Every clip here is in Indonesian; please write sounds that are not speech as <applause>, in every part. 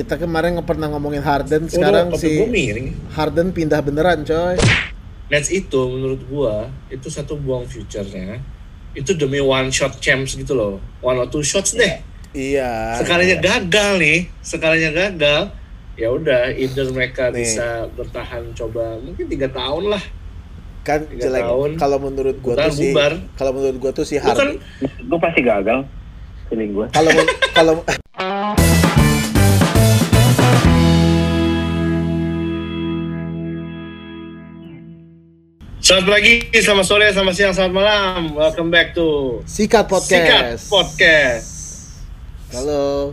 kita kemarin nggak pernah ngomongin Harden sekarang si gue miring. Harden pindah beneran coy Nets itu menurut gua itu satu buang future-nya. Itu demi one shot champs gitu loh. One or two shots deh. iya Sekalinya gagal nih, sekalinya gagal. Ya udah, either mereka Nih. bisa bertahan coba mungkin tiga tahun lah. kan tiga jelek tahun. kalau menurut gua tuh sih kalau menurut gua tuh kan Harden gue pasti gagal feeling gue kalau kalau Selamat pagi, selamat sore, selamat siang, selamat malam. Welcome back to sikat podcast Sikat Podcast. halo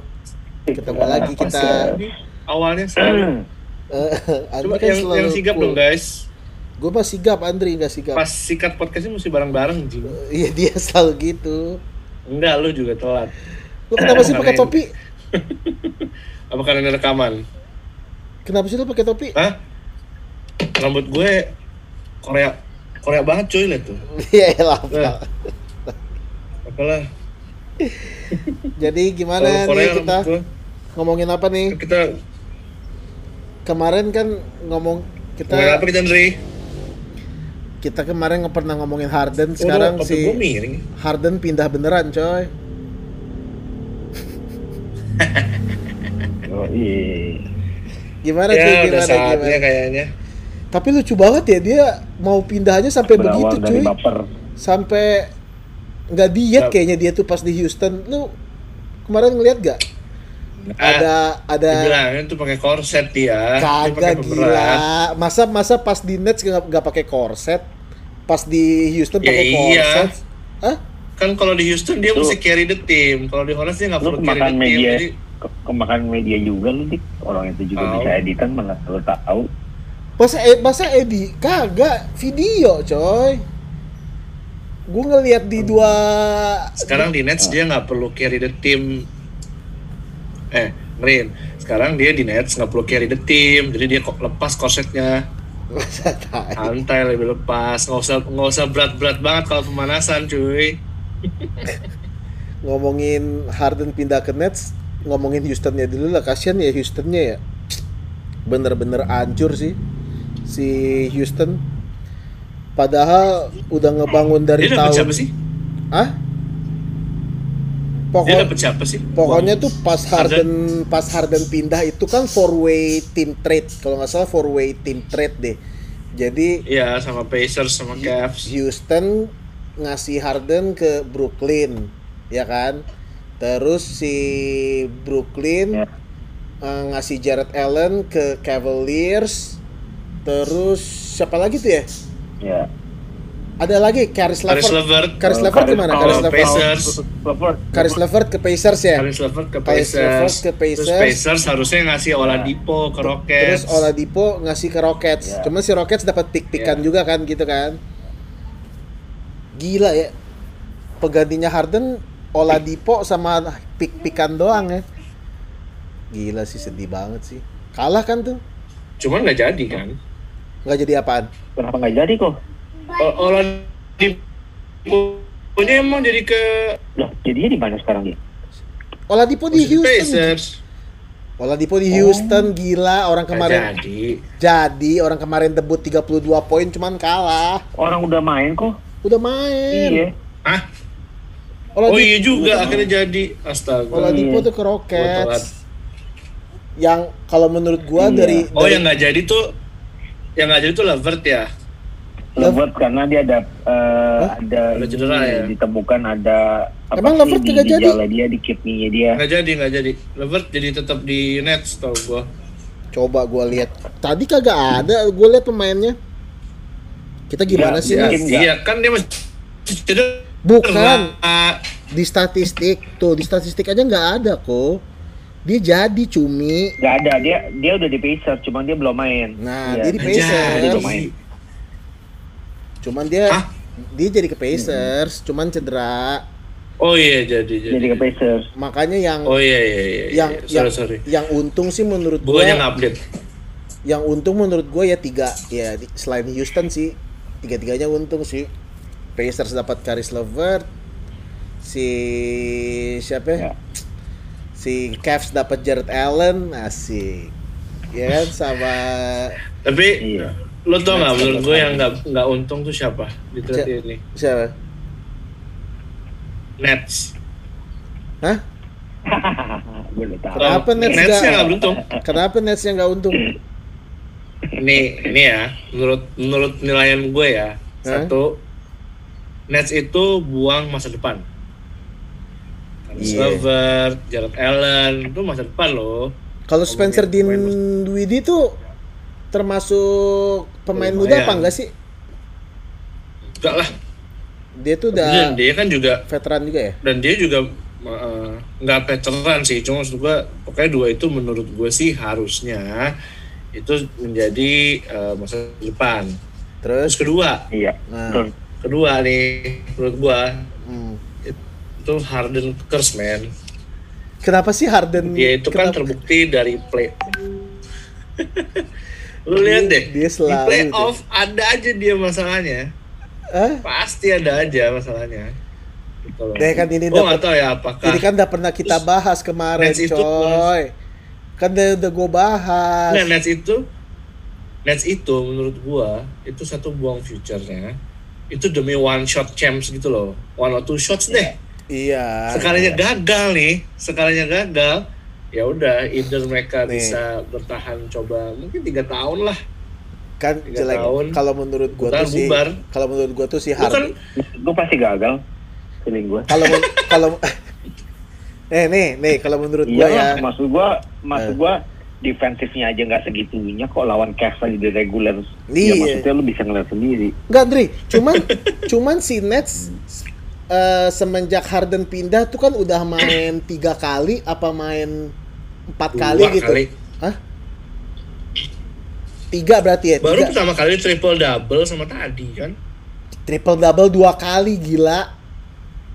ketemu lagi kita awalnya selalu. <clears throat> Eh, Andri Coba kan yang, selalu yang sigap cool. dong guys. Gue mah sigap, Andri nggak sigap. Pas sikat podcastnya mesti bareng-bareng, Jing. Iya dia <laughs> selalu gitu. Enggak, lu juga telat. Lu kenapa sih pakai topi? <laughs> Apa karena rekaman? Kenapa sih lu pakai topi? Hah? Rambut gue Korea Korea banget cuy liat tuh. Iya lah. Nah. Pak. Apalah. Jadi gimana Korea nih kita gue, ngomongin apa nih? kita Kemarin kan ngomong kita ngomongin apa kita Andri? kita kemarin nggak pernah ngomongin Harden, sekarang Udah, si. Harden pindah beneran, coy. <laughs> oh iya Gimana Ya udah Gimana saatnya gimana? kayaknya. Tapi lucu banget ya dia mau pindahnya sampai berawal begitu, cuy. baper Sampai nggak diet kayaknya dia tuh pas di Houston. Lu kemarin ngeliat gak? ada ada Dibilangin tuh pakai korset dia. Kagak gila masa masa pas di Nets nggak nggak pakai korset pas di Houston Ya pakai iya. korset Hah? Kan kalau di Houston dia Lu- mesti carry the team. Kalau di Hornets dia nggak lu perlu carry the team. media Jadi ke- kemakan media juga lu dik orang itu juga Tahu. bisa editan mana lu tahu masa eh, masa Edi kagak video coy gue ngeliat di dua sekarang di Nets dia nggak perlu carry the team. Eh, Rin. Sekarang dia di Nets nggak perlu carry the team. Jadi dia kok lepas korsetnya. Santai lebih lepas. Nggak usah nggak usah berat-berat banget kalau pemanasan, cuy. ngomongin Harden pindah ke Nets ngomongin Houstonnya dulu lah kasihan ya Houstonnya ya bener-bener hancur sih si Houston padahal udah ngebangun dari Dia tahun siapa sih? ah Dia pokok dapet siapa sih? pokoknya tuh pas Harden pas Harden pindah itu kan four way team trade kalau nggak salah four way team trade deh jadi Iya, sama Pacers sama Cavs. Houston ngasih Harden ke Brooklyn, ya kan? Terus si Brooklyn Ya. eh, ngasih Jared Allen ke Cavaliers. Terus siapa lagi tuh ya? ya Ada lagi Caris Caris Levert. Levert. Caris Levert ke mana? Kalau Caris Levert. Pacers. Levert Caris Levert ke Pacers ya. Caris Levert ke Caris Levert Pacers. ke Pacers. Terus Pacers harusnya ngasih Oladipo ke Rockets. Terus Oladipo ngasih ke Rockets. Ya. Cuman si Rockets dapat pick-pickan Ya. juga kan gitu kan. Gila ya. Penggantinya Harden Oladipo sama pick-pickan doang ya. Gila sih sedih banget sih. Kalah kan tuh. Cuman nggak jadi kan? Nggak jadi apaan. kenapa nggak jadi kok O- Oladipo punya emang jadi ke lah jadinya di mana sekarang dia Oladipo di Houston. Pacers. Oladipo di Houston gila orang kemarin jadi. jadi orang kemarin debut 32 poin cuman kalah. orang udah main kok Udah main. iya Hah? Oladipo, Oh iya juga akhirnya jadi. Astaga. Oladipo Iya. tuh ke. Rockets. Yang kalau menurut gua Iya. dari Oh dari- yang nggak jadi tuh yang nggak jadi tuh Levert ya. Levert karena dia ada eh, ada Ada cedera ya? ditemukan ada apa Emang Levert di kagak jadi? dia di kidney dia Nggak jadi nggak jadi. Levert jadi tetap di Nets tau gua. Coba gua lihat. Tadi kagak ada, gua lihat pemainnya. Kita gimana Ya, sih? Iya, nggak. iya kan dia masih cedera. Bukan di statistik tuh, di statistik aja nggak ada kok. Dia jadi cumi. nggak ada dia dia udah di Pacers cuman dia belum main Nah, Iya. dia di Pacers. jadi. belum main Cuman dia Hah? dia jadi ke Pacers, cuman cedera. Oh iya jadi jadi. jadi ke Pacers Makanya yang Oh iya iya iya. yang iya. yang sorry sorry. yang untung sih menurut Gua gua yang update. yang untung menurut gue ya tiga ya selain Houston sih tiga tiganya untung sih Pacers dapat Caris Levert si siapa ya? Ya. Si Cavs dapat Jared Allen asik ya kan sama Tapi Iya. lo tau nggak menurut gue yang nggak nggak untung tuh siapa di trade ini? siapa Nets. Hah? <laughs> Kenapa Nets Nets nggak- yang nggak beruntung. kenapa Nets yang nggak untung Nih, ini ya, menurut menurut penilaian gue ya, satu Nets itu buang masa depan. Karis Iya. Levert, Jared Allen, itu masa depan loh. kalau Spencer Dinwiddie tuh termasuk pemain muda Lumayan. apa enggak sih Enggak lah. dia tuh Dan udah dia kan juga veteran juga ya dan dia juga uh, nggak veteran sih cuma maksud gue pokoknya dua itu menurut gue sih harusnya itu menjadi uh, masa depan terus terus kedua Iya. Nah. Kedua nih menurut gue hmm, itu Harden curse man kenapa sih Harden dia itu kan kenapa- terbukti dari play lu lihat deh Dia di selalu playoff ada aja dia masalahnya Hah? pasti ada aja masalahnya gitu loh. Deh, kan ini nggak tahu ya apakah Ini kan udah pernah kita Terus, bahas kemarin, Nets itu coy. Kan udah, udah gue bahas. Nah, Nets itu Nets itu menurut gua itu satu buang future-nya. Itu demi one shot champs gitu loh. One or two shots deh. Iya. Sekalinya gagal nih, sekalinya gagal, ya udah either mereka Nih. bisa bertahan coba mungkin tiga tahun lah. Kan tiga jelek. tahun. Kalau menurut gue tuh Ntar sih, bubar. kalau menurut gue tuh si Lu kan Harden. Gue pasti gagal. Feeling gue. Kalau <laughs> kalau Eh nih, nih kalau menurut Iya ya. maksud gua, Eh. maksud gua defensifnya aja nggak segitunya kok lawan Cavs aja di regular. Iya. Ya maksudnya lu bisa ngeliat sendiri. Enggak, Dri. Cuman cuman si Nets eh, semenjak Harden pindah tuh kan udah main <clears throat> tiga kali apa main empat Dua kali gitu. kali. Hah? Tiga berarti ya? baru Tiga. pertama kali triple double sama tadi kan. triple double dua kali gila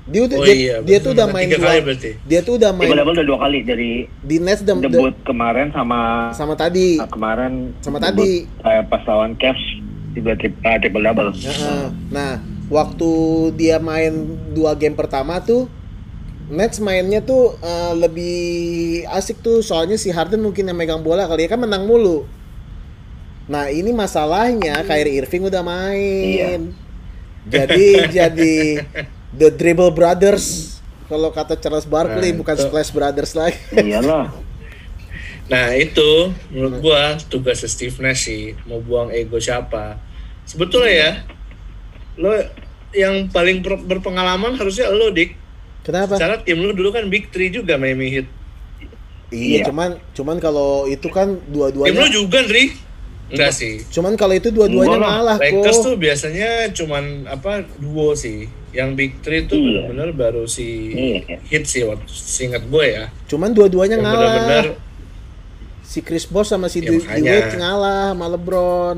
dia udah Oh dia, iya, dia tuh udah main dua kali berarti. dia tuh udah main Triple double udah dua kali dari di Nets udah, debut kemarin sama sama tadi nah, kemarin Sama debut, tadi. eh, pas lawan Cavs eh, triple double. Heeh. nah waktu dia main dua game pertama tuh Nets mainnya tuh eh, lebih asik tuh. Soalnya si Harden mungkin yang megang bola kali ya kan menang mulu. Nah ini masalahnya Kyrie Irving udah main. Jadi <laughs> jadi the dribble brothers. Kalau kata Charles Barkley Nah, bukan itu. Splash Brothers lagi. Iyalah. Nah itu menurut gua tugasnya Steve Nash sih mau buang ego siapa. Sebetulnya ya lo yang paling berpengalaman harusnya lo dik. Kenapa? Secara tim lo dulu kan Big Three juga Miami Heat. Iya, Iya. cuman cuman kalau itu kan Tim dua-duanya lo juga Dri. Enggak sih. cuman kalau itu dua-duanya Enggak lah, ngalah Lakers kok. tuh biasanya cuman apa duo sih. Yang Big Three tuh Iya. benar-benar baru si Iya. Heat sih waktu seingat gue ya. Cuman dua-duanya ngalah. benar-benar Si Chris Bosh sama si Ya, Dwi- makanya. Dewitt ngalah sama LeBron.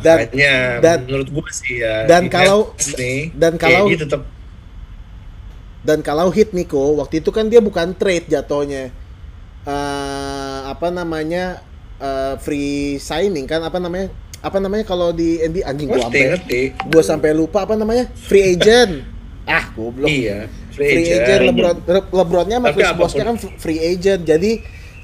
Dan- makanya dan- menurut gue sih ya. dan kalau- nih, dan kalau- KD tetap Dan kalau hit Niko, waktu itu kan dia bukan trade jatuhnya. Eh, apa namanya? eh, free signing kan apa namanya? Apa namanya kalau di NBA anjing gua sampai gua sampai lupa apa namanya? Free agent. <laughs> ah, goblok. Iya, free, free, agent, agent. LeBron Le- LeBronnya sama Chris Boshnya kan free agent. Jadi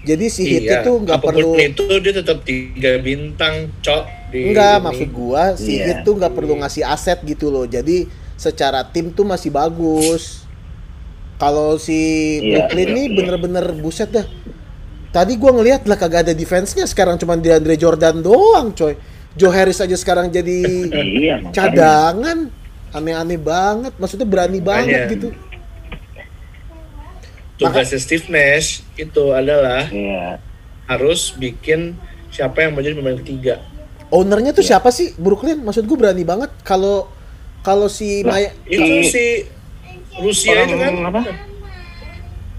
jadi si hit Iya, itu nggak perlu itu dia tetap tiga bintang, cok. Di Enggak, ini. maksud gua si Iya. Heat tuh nggak perlu ngasih aset gitu loh. Jadi secara tim tuh masih bagus. Kalau si Iya, Brooklyn iya, nih iya. bener-bener buset dah. Tadi gua ngelihat lah kagak ada defense-nya, sekarang cuma DeAndre Jordan doang, coy. Joe Harris aja sekarang jadi <laughs> Iya. cadangan. Aneh-aneh banget, maksudnya berani banget gitu. Tugasnya Steve Nash itu adalah Iya. harus bikin siapa yang mau jadi pemain ketiga. Ownernya Iya. tuh siapa sih Brooklyn? Maksud gua berani banget kalau kalau si Lah, Maya Itu Iya. si Rusia itu kan. Apa?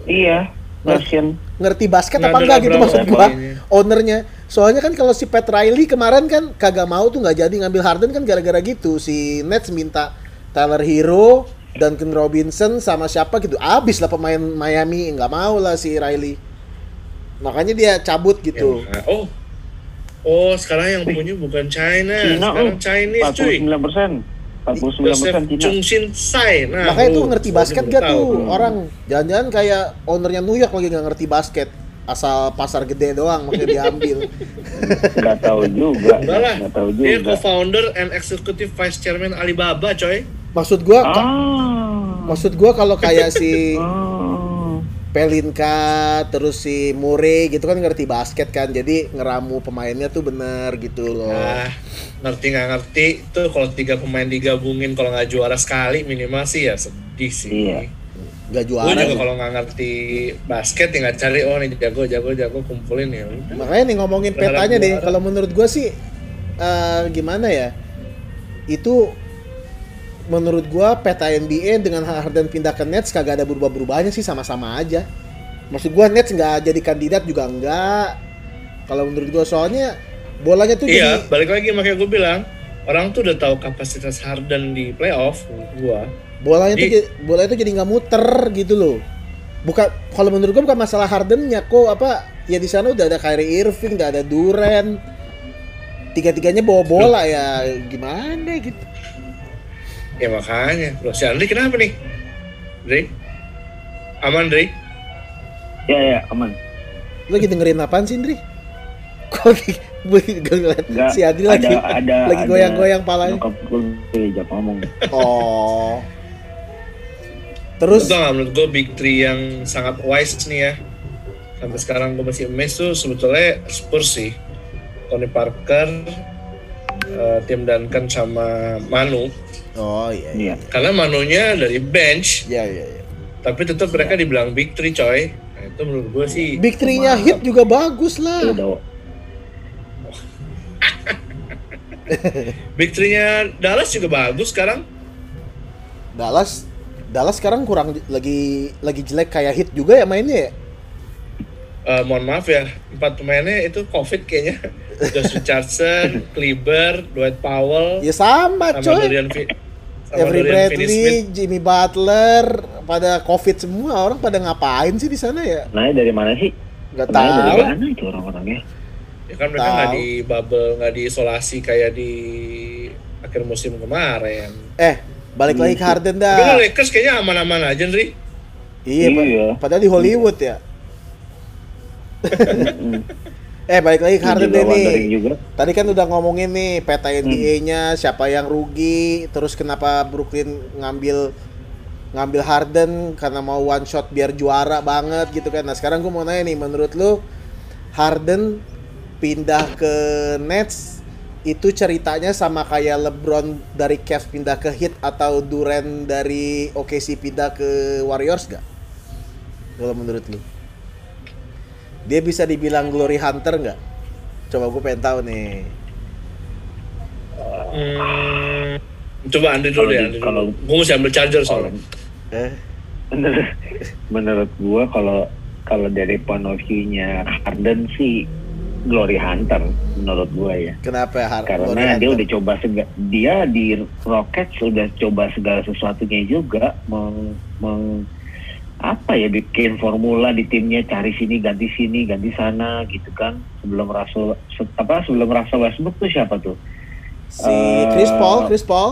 Iya. Russian. ngerti basket Nggak apa enggak gitu maksud gua ini. ownernya soalnya kan kalau si Pat Riley kemarin kan kagak mau tuh nggak jadi ngambil Harden kan gara-gara gitu si Nets minta Tyler Hero Duncan Robinson sama siapa gitu abis lah pemain Miami nggak mau lah si Riley makanya dia cabut gitu Ya, oh. Oh, sekarang yang punya bukan China, Cina sekarang oh. Chinese cuy. 49 persen. 49 Joseph persen Shin Sai. Nah, Makanya tuh lu, ngerti basket gak tahu. tuh orang? Jangan-jangan kayak ownernya New York lagi nggak ngerti basket, asal pasar gede doang makanya diambil. <laughs> Nggak tahu juga. Enggak lah. Tahu Dia juga. co-founder and executive vice chairman Alibaba, coy. Maksud gua, Ah. maksud gua kalau kayak <laughs> si Ah. Pelinka terus si Murray gitu kan ngerti basket kan, jadi ngeramu pemainnya tuh bener gitu loh. Ah, ngerti nggak ngerti tuh kalau tiga pemain digabungin kalau nggak juara sekali minimal sih ya sedih sih. Iya. Gak Gue juara. juga sih. kalau nggak ngerti basket tinggal cari oh nih jago jago jago kumpulin ya. Makanya nih ngomongin petanya deh, kalau menurut gua sih eh, gimana ya? Itu menurut gua peta NBA dengan Harden pindah ke Nets kagak ada berubah-berubahnya sih sama-sama aja. Maksud gua Nets nggak jadi kandidat juga enggak. Kalau menurut gua soalnya bolanya tuh Iya, jadi balik lagi makanya gue bilang orang tuh udah tahu kapasitas Harden di playoff gua. bolanya tuh Jadi- jadi, bola itu jadi nggak muter gitu loh. Bukan kalau menurut gua bukan masalah Hardennya kok apa ya di sana udah ada Kyrie Irving, udah ada Durant. Tiga-tiganya bawa bola ya gimana gitu. Ya makanya, loh si Andri kenapa nih? Dri? Aman Dri? Ya ya aman. Lu lagi dengerin apaan sih, Indri? Kok gue ngeliat si Adri lagi ada, lagi ada goyang-goyang palanya. Nyokap gue diajak ngomong. Oh. Terus Terus nggak menurut gue big three yang sangat wise nih ya. Sampai sekarang gue masih amazed tuh sebetulnya Spurs sih. Tony Parker, eh, Tim Duncan sama Manu. Oh iya iya. Iya. Karena Manunya dari bench, Iya iya iya. tapi tetap mereka dibilang big three coy. Nah, itu menurut gue sih Big three-nya hit juga bagus lah. <laughs> big three-nya Dallas juga bagus sekarang. Dallas Dallas sekarang kurang lagi lagi jelek kayak hit juga ya mainnya ya. Eh, mohon maaf ya, empat pemainnya itu COVID kayaknya. <laughs> Josh Richardson, Kleber, Dwight Powell, Ya sama sama coy. Dorian, Avery Finney-Smith. Bradley, Jimmy Butler, pada covid semua orang pada ngapain sih di sana ya? Nah dari mana sih? Gak Sebenarnya dari tahu. mana itu orang-orangnya? Ya kan mereka Tahu. nggak di bubble, nggak diisolasi kayak di akhir musim kemarin. Eh, balik lagi ke Harden Tapi dah. Lakers kayaknya aman-aman aja, Nri. Iya, Iya. padahal di Hollywood ya. <laughs> Eh, balik lagi ke Harden nih. juga. Tadi kan udah ngomongin nih peta NBA-nya, siapa yang rugi, terus kenapa Brooklyn ngambil ngambil Harden karena mau one shot biar juara banget gitu kan. Nah, sekarang gue mau nanya nih, menurut lu Harden pindah ke Nets itu ceritanya sama kayak LeBron dari Cavs pindah ke Heat atau Durant dari OKC pindah ke Warriors gak? Kalau menurut lu? Dia bisa dibilang glory hunter nggak? Coba gue pengen tahu nih. Hmm, coba Andri dulu deh, Andri kalau-. Gue mesti ambil charger soalnya. Eh, menurut menurut gua kalau kalau dari point of view-nya Harden sih glory hunter menurut gua ya kenapa ya Har- glory karena dia hunter? udah coba sega, dia di Rockets udah coba segala sesuatunya juga meng, meng- apa ya bikin formula di timnya cari sini ganti sini ganti sana gitu kan sebelum Russell se- apa sebelum Russell Westbrook tuh siapa tuh si Eh, Chris Paul, Chris Paul.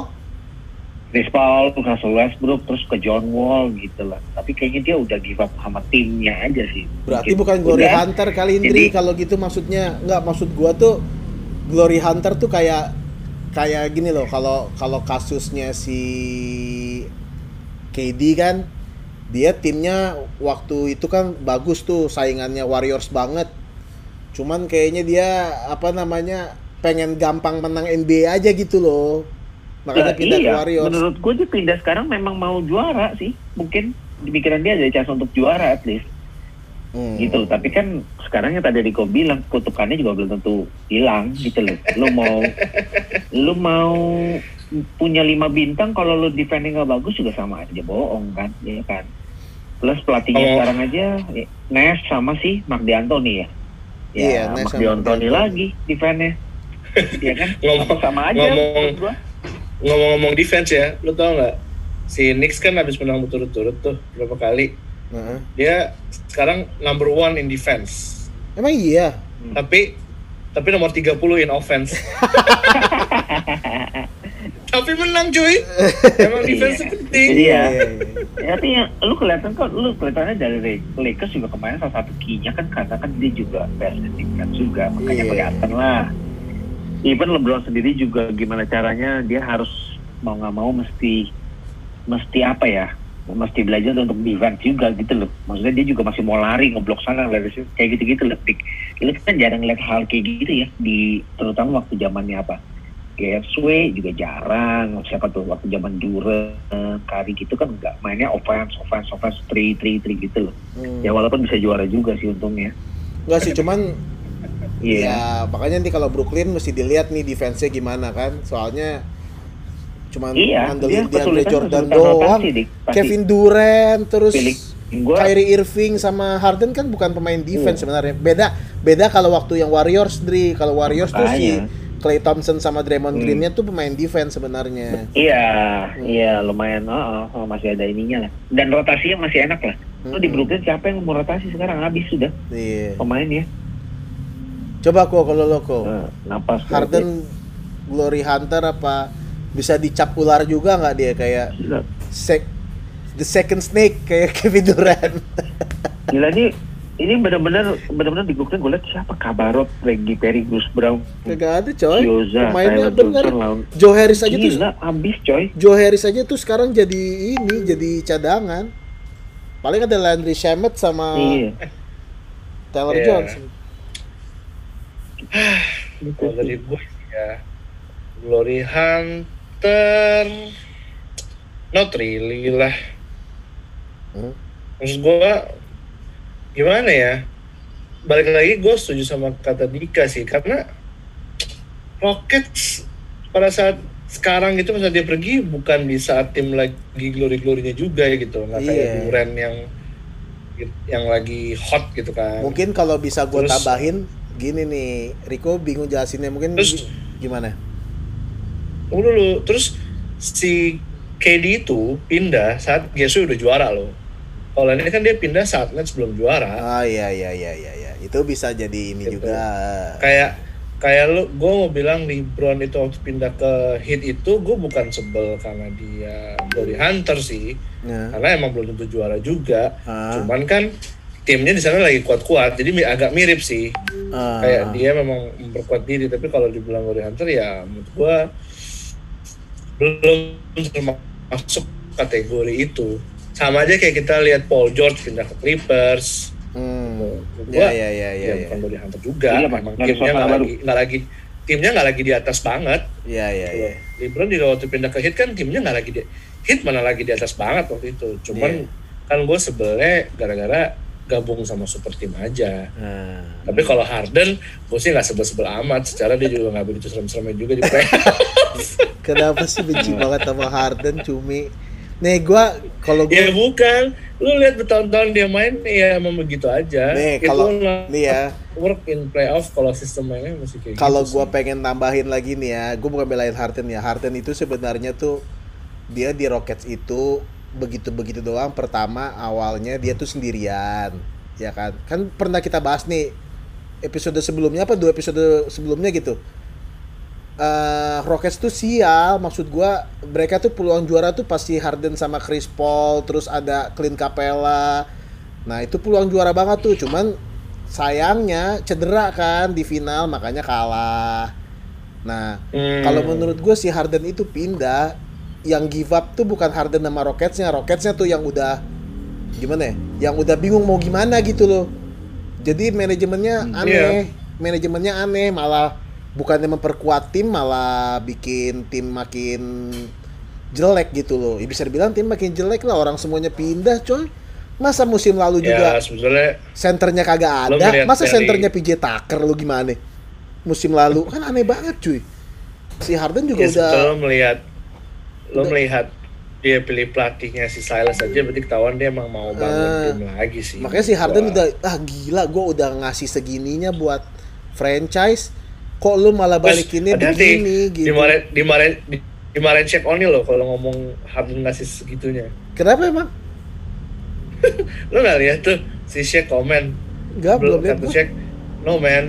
Chris Paul, Russell Westbrook, terus ke John Wall gitu lah. Tapi kayaknya dia udah give up sama timnya aja sih. Berarti Mungkin bukan glory udah. hunter kali Indri Jadi- kalau gitu maksudnya. Nggak maksud gua tuh glory hunter tuh kayak kayak gini loh kalau kalau kasusnya si KD kan dia timnya waktu itu kan bagus tuh saingannya Warriors banget. Cuman kayaknya dia apa namanya pengen gampang menang NBA aja gitu loh. Makanya Nah, pindah ke iya, Warriors. menurut gue dia pindah sekarang memang mau juara sih. Mungkin di pikiran dia ada chance untuk juara at least. Hmm. gitu tapi kan sekarang yang tadi Riko bilang kutukannya juga belum tentu hilang gitu loh lu mau <laughs> lu mau punya lima bintang kalau lu defending nggak bagus juga sama aja bohong kan ya kan plus pelatihnya Oh. sekarang aja ya, Nes sama si Mark D'Antoni ya ya Iya, sama D'Antoni D'Antoni. lagi defendnya ya kan <laughs> Ngomong- sama aja ngomong-. Ngomong-ngomong defense ya, lu tau nggak? Si Knicks kan habis menang berturut-turut tuh berapa kali. Heeh. Dia sekarang number one in defense. Emang iya. Tapi tapi nomor 30 in offense. <laughs> <laughs> tapi menang cuy <laughs> emang defense penting Iya. iya. Ya, tapi ya, lu kelihatan kok, lu kelihatannya dari Lakers juga kemarin salah satu key-nya kan karena kan dia juga best defense juga, makanya Iya. kelihatan lah. Even LeBron sendiri juga gimana caranya dia harus mau nggak mau mesti mesti apa ya, mesti belajar untuk defense juga gitu loh. Maksudnya dia juga masih mau lari ngeblok sana, lari sini, kayak gitu-gitu loh. Dik. Lu kan jarang lihat hal kayak gitu ya di terutama waktu zamannya apa? Sway juga jarang, siapa tuh waktu zaman Duren, Kari gitu kan nggak mainnya offense, offense, offense, three, three, three gitu loh. Hmm. Ya walaupun bisa juara juga sih untungnya. Enggak sih, cuman Iya. ya makanya nanti kalau Brooklyn mesti dilihat nih defense-nya gimana kan. Soalnya cuman Iya, ngandelin dia DeAndre Jordan doang. pasti. Kevin Durant terus Pilih gua Kyrie Irving sama Harden kan bukan pemain defense Iya. sebenarnya. Beda beda kalau waktu yang Warriors, Dri. Kalau Warriors tuh si Makanya. Clay Thompson sama Draymond Hmm. Green-nya tuh pemain defense sebenarnya. Iya, Hmm. iya lumayan. Oh, oh, oh, masih ada ininya lah. Dan rotasinya masih enak lah. Lu di Hmm. Brooklyn siapa yang mau rotasi sekarang habis sudah Iya. pemainnya. Coba kok kalau lo kok. Nah, napas Harden Glory Hunter apa bisa dicap ular juga nggak dia kayak sek the second snake kayak <laughs> Kevin Durant. gila nih ini benar-benar benar-benar di Brooklyn gue lihat siapa Kabarot, Reggie Perry, Bruce Brown, Kagak ada coy. Yoza, Pemainnya Tyler bener. Johnson, lawan. Joe Harris aja tuh Gila, habis coy. Joe Harris aja tuh sekarang jadi ini jadi cadangan. Paling ada Landry Shamet sama Iya. Taylor Iya. Johnson. Kalau dari gue ya Glory Hunter not really lah Hmm. maksud gue gimana ya balik lagi gue setuju sama kata Dika sih karena Rockets pada saat sekarang gitu masa dia pergi bukan di saat tim lagi glory glorynya juga ya gitu nggak kayak Iya. Duren yang yang lagi hot gitu kan Mungkin kalau bisa gue tambahin gini nih, Rico bingung jelasinnya mungkin Terus- gi- gimana? Tunggu dulu. Terus si KD itu pindah saat GSU udah juara loh. Kalau ini kan dia pindah saat Nets belum juara. Ah iya iya iya iya iya. Itu bisa jadi ini Gitu. juga. Kayak kayak lu, gue mau bilang LeBron itu waktu pindah ke Heat itu gue bukan sebel karena dia Glory Hunter sih, Nah, karena emang belum tentu juara juga. Ah. Cuman kan timnya di sana lagi kuat-kuat, jadi agak mirip sih. ah, Kayak dia memang memperkuat diri, tapi kalau dibilang Glory Hunter ya menurut gue belum termasuk kategori itu. Sama aja kayak kita lihat Paul George pindah ke Clippers. Hmm. Gua, Ya ya ya ya. ya, ya. bukan Glory Hunter juga. Iya, Pak. Emang Nggak ada timnya nggak lagi nggak lagi timnya nggak lagi di atas banget. Iya iya iya. LeBron juga waktu pindah ke Heat kan timnya nggak lagi di Heat mana lagi di atas banget waktu itu. Cuman Iya. kan gue sebelnya gara-gara gabung sama super team aja. Nah. Tapi kalau Harden, gue sih nggak sebel-sebel amat. Secara dia juga nggak begitu serem-seremnya juga di playoff. <laughs> Kenapa sih benci banget sama Harden cumi? Nih gua kalau ya gua bukan. Lu lihat bertahun-tahun dia main, ya emang begitu aja. nih kalau nih ya, work in playoff kalau sistem mainnya masih kayak kalau gitu gua pengen tambahin lagi nih ya, gua bukan belain Harden ya. Harden itu sebenarnya tuh dia di Rockets itu begitu-begitu doang. Pertama awalnya dia tuh sendirian, ya kan? Kan pernah kita bahas nih episode sebelumnya apa dua episode sebelumnya gitu. Eh Rockets tuh sial, maksud gua mereka tuh peluang juara tuh pasti Harden sama Chris Paul, terus ada Clint Capella. Nah, itu peluang juara banget tuh, cuman sayangnya cedera kan di final makanya kalah. Nah, Hmm. kalau menurut gue si Harden itu pindah yang give up tuh bukan Harden sama Rocketsnya, Rocketsnya tuh yang udah gimana ya? Yang udah bingung mau gimana gitu loh. Jadi manajemennya Hmm, aneh, manajemennya aneh malah bukannya memperkuat tim malah bikin tim makin jelek gitu loh. Ya bisa dibilang tim makin jelek lah orang semuanya pindah coy. Masa musim lalu juga ya sebetulnya senternya kagak ada. Masa dari- senternya PJ Tucker lu gimana? Musim lalu kan aneh banget cuy. Si Harden juga ya udah lo melihat lo udah- melihat dia pilih pelatihnya si Silas aja berarti ketahuan dia emang mau bangun Ah. tim lagi sih. makanya si Harden Wah. udah ah gila gue udah ngasih segininya buat franchise kok lu malah balikinnya hati-hati. begini gitu. Dimarahin dimarahin di- dimarahin Shaq O'Neal loh kalau ngomong Harden ngasih segitunya. Kenapa emang? <laughs> Lo nggak lihat tuh si Shaq komen Enggak belum lihat kata gua. Shaq no man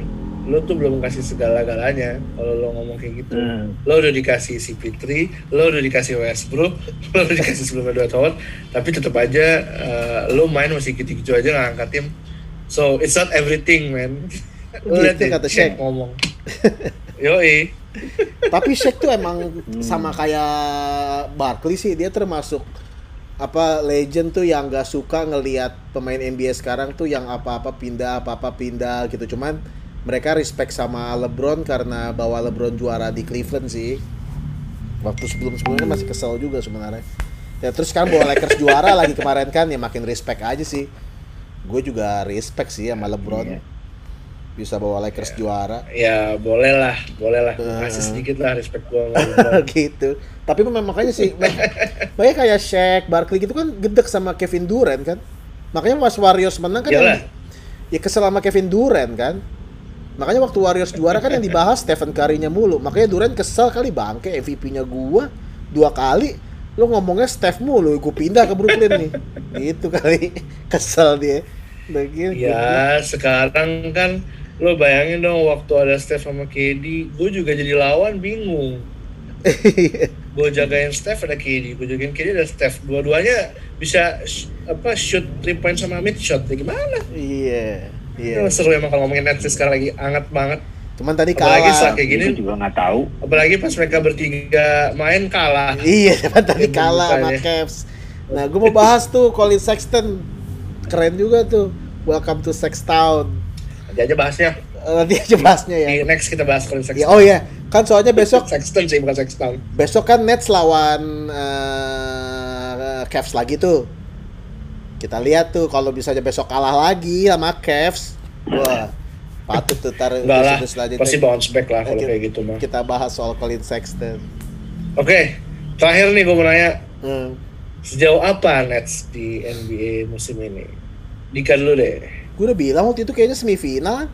lo tuh belum kasih segala-galanya kalau lo ngomong kayak gitu. Hmm. Lo udah dikasih si Fitri, lo udah dikasih Westbrook, <laughs> lo udah dikasih sebelumnya dua tahun, tapi tetap aja eh, lo main masih gitu-gitu aja nggak angkat tim. So it's not everything, man. <laughs> Lo Gitu deh, kata Shaq. ngomong. <laughs> Yoi. Tapi Shaq tuh emang sama kayak Barkley sih, dia termasuk apa legend tuh yang gak suka ngelihat pemain NBA sekarang tuh yang apa-apa pindah, apa-apa pindah gitu. Cuman mereka respect sama LeBron karena bawa LeBron juara di Cleveland sih. Waktu sebelum-sebelumnya masih kesel juga sebenarnya. Ya terus sekarang bawa Lakers juara lagi kemarin kan ya makin respect aja sih. Gue juga respect sih sama LeBron. Iya. Bisa bawa Lakers juara. Ya boleh lah, boleh lah. Kasih sedikit lah respect gua <laughs> gitu. Tapi memang makanya sih, makanya kayak Shaq, Barkley gitu kan gedek sama Kevin Durant kan. Makanya pas Warriors menang kan yang ya kesel sama Kevin Durant kan. Makanya waktu Warriors juara kan yang dibahas Stephen Curry-nya mulu. Makanya Durant kesel kali bangke MVP-nya gua dua kali. Lu ngomongnya Steph mulu, gua pindah ke Brooklyn nih. Gitu kali. <laughs> Kesel dia. Udah gitu. Ya sekarang kan lo bayangin dong waktu ada Steph sama KD, gue juga jadi lawan bingung. <laughs> Gue jagain Steph ada KD, gue jagain KD ada Steph. Dua-duanya bisa apa shoot three point sama mid shot. Ya gimana? Iya. Itu Iya. seru emang kalau ngomongin Nets sekarang lagi hangat banget. Cuman tadi Apalagi kalah. saat kayak gini, Gue juga nggak tahu. apalagi pas mereka bertiga main kalah. Iya, <laughs> cuman tadi Ya, kalah sama. Cavs. Nah, gue mau bahas tuh Colin Sexton. Keren juga tuh. Welcome to Sextown. Nanti aja bahasnya. Eh, Nanti aja bahasnya ya. Di next kita bahas Colin Ya, Sexton. oh ya, kan soalnya besok Sexton sih bukan Sexton. besok kan Nets lawan eh, Cavs lagi tuh. Kita lihat tuh kalau misalnya besok kalah lagi sama Cavs. Wah, patut tuh tar Enggak lah, pasti bounce back lah kalau kayak gitu mah. Kita bahas soal Colin Sexton. Oke, terakhir nih gue mau nanya, Hmm. sejauh apa Nets di NBA musim ini? Dika dulu deh. Gue udah bilang waktu itu kayaknya semifinal.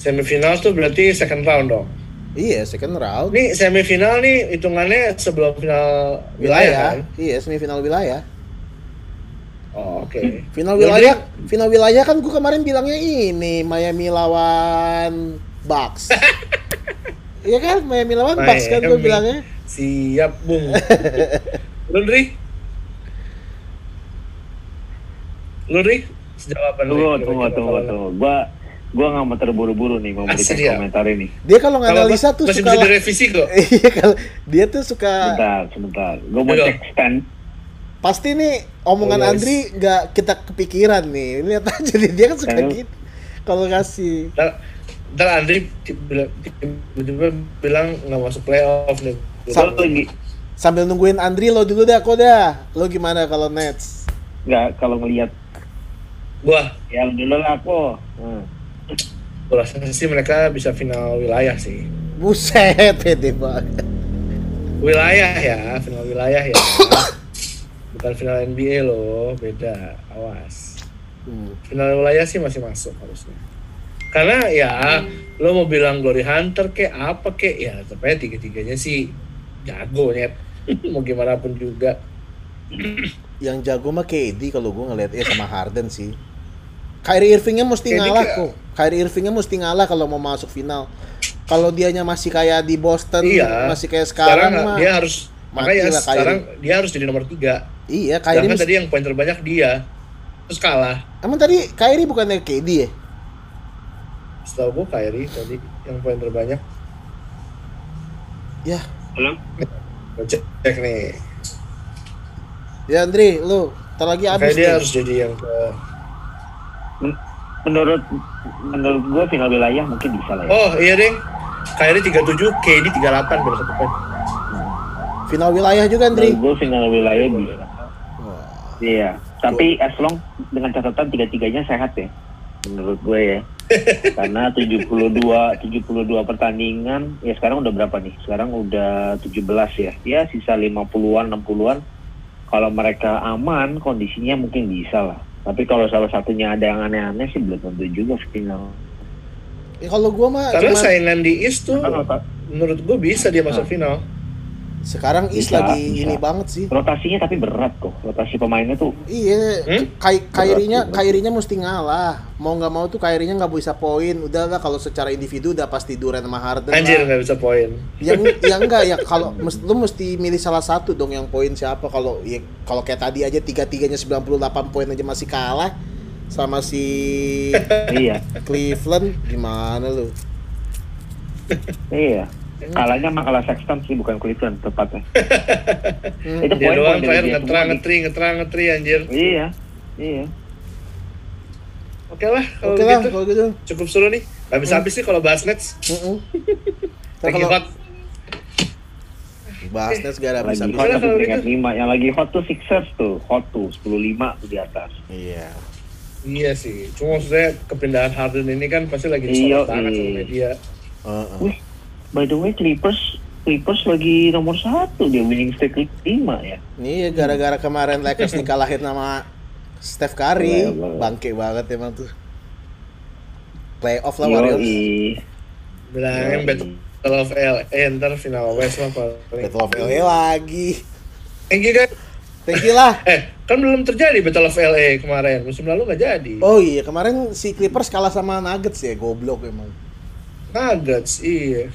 Semifinal tuh berarti second round dong. Iya, second round. Ini semifinal nih hitungannya sebelum final wilayah, kan? Iya, semifinal wilayah. Oh, oke. Final Lu wilayah, final wilayah kan gue kemarin bilangnya ini Miami lawan Bucks. <laughs> Iya kan, Miami lawan Bucks kan gue Miami. bilangnya. Siap, Bung. <laughs> Lu, Dri? Lu, Dri? Sejauh apa, Dri? Tunggu, tunggu, tunggu, tunggu. Gua gua nggak mau terburu-buru nih mau Asli memberikan ya? komentar ini. Dia kalau nganalisa tuh masih suka bisa direvisi kok. <laughs> Iya kalau dia tuh suka Sebentar, sebentar. Gua mau cek stand. pasti nih omongan Oh, yes. Andri nggak kita kepikiran nih. Lihat aja nih, dia kan suka Ayo. gitu. Kalau kasih Ntar, ntar Andri tiba-tiba bilang nggak masuk playoff nih. Gua lagi sambil nungguin Andri lo dulu dah, kok dah. Lo gimana kalau Nets? nggak kalau ngelihat Gua, yang dulu aku. Hmm. gua rasa sih mereka bisa final wilayah sih. Buset, <laughs> pede banget. Wilayah ya, final wilayah ya. <coughs> Bukan final NBA loh, beda. Awas. Hmm. Final wilayah sih masih masuk harusnya. Karena ya, lo mau bilang Glory Hunter kek apa kek ya, tapi tiga-tiganya sih jago nyet. <laughs> mau gimana pun juga. Yang jago mah KD kalau gue ngeliat ya sama Harden sih. Kyrie Irvingnya mesti KD ngalah kayak- kok. Kyrie Irvingnya mesti ngalah kalau mau masuk final. Kalau dianya masih kayak di Boston, Iya. masih kayak sekarang, Sekarang mah. dia harus makanya lah Kyrie. sekarang dia harus jadi nomor tiga. Iya, Kyrie Sedangkan mesti- tadi yang poin terbanyak dia terus kalah. Emang tadi Kyrie bukannya KD ya? Setahu gue Kyrie tadi yang poin terbanyak. Ya, Halo? Gua cek, cek nih. ya Andri, lu ntar lagi Kayak habis dia nih. harus jadi yang ke menurut menurut gua final wilayah mungkin bisa lah ya. Oh iya deh. Kyrie 37, KD 38 beda satu poin. Final wilayah juga Andri. Menurut gua final wilayah bisa. Wah, Iya. Tapi as long dengan catatan tiga-tiganya sehat ya. Menurut gue ya. <laughs> Karena 72 72 pertandingan ya sekarang udah berapa nih? Sekarang udah 17 ya. Ya sisa 50-an 60-an. Kalau mereka aman kondisinya mungkin bisa lah. Tapi kalau salah satunya ada yang aneh-aneh sih belum tentu juga final. ya kalau gua mah Karena cuma saingan di East tuh menurut gue bisa dia masuk Ah. final. Sekarang East Bisa, lagi bisa. ini banget sih. Rotasinya tapi berat kok. Rotasi pemainnya tuh Iya, Hmm? Kai Kairinya Berat, berat. Kairinya mesti ngalah. Mau nggak mau tuh Kairinya nggak bisa poin. Udah lah kalau secara individu udah pasti Durant sama Harden Anjir nggak bisa poin. Yang yang enggak ya kalau mes- lu mesti milih salah satu dong yang poin siapa kalau ya kalau kayak tadi aja tiga-tiganya 98 poin aja masih kalah sama si iya. Cleveland gimana lu? Iya. Kalahnya mah kalah Sexton sih bukan Cleveland tepatnya. Hmm. Itu Dia doang dia ngetrang ngetri ngetrang ngetri anjir. Iya. Iya. Oke lah kalau Oke lah gitu. kalau gitu. Cukup seru nih. Gak bisa habis nih kalau bahas Nets. Heeh. Lagi hot. bahas Nets gak ada bisa hot tapi peringkat gitu? 5. Yang lagi hot tuh Sixers tuh. Hot tuh 10-5 tuh di atas. Iya. Iya sih. Cuma maksudnya kepindahan Harden ini kan pasti lagi Iya, disorot banget sama iya. media. Heeh. Wih, by the way Clippers Clippers lagi nomor satu dia winning streak 5 ya. Nih gara-gara kemarin Lakers dikalahin sama Steph Curry, Boleh, boleh. bangke banget emang tuh. Playoff lah Warriors. Bilangin. Battle of LA ntar final West lah paling. Battle of LA lagi. Thank you guys. Thank you lah. Eh, kan belum terjadi Battle of LA kemarin. Musim lalu nggak jadi. Oh iya, kemarin si Clippers kalah sama Nuggets ya, goblok emang. Nuggets, iya.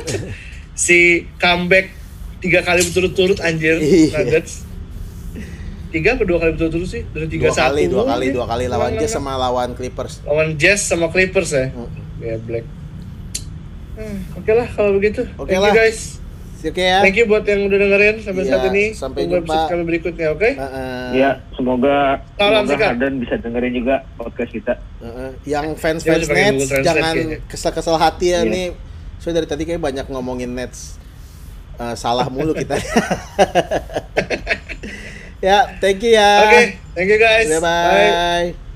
<laughs> si comeback tiga kali berturut-turut anjir Iya. Nuggets. Tiga apa dua kali berturut-turut sih? Dari tiga Dua satu. kali, dua kali, dua kali lawan Jazz sama lawan Clippers. lawan Jazz sama Clippers ya. Ya Black. Hmm, Oke lah kalau begitu. Oke Thank lah. you guys. Oke ya. Thank you buat yang udah dengerin sampai Iya, saat ini. sampai Tunggu jumpa. episode kami berikutnya, oke? Heeh. Ya, semoga Salam semoga. Harden bisa dengerin juga podcast kita. Heeh. Yang Dia fans-fans masih pakai Google Nets jangan kesel-kesel hati ya Iya. nih. So dari tadi kayak banyak ngomongin Nets. Eh, salah mulu kita. <laughs> <laughs> ya, thank you ya. Oke, thank you guys. Bye bye.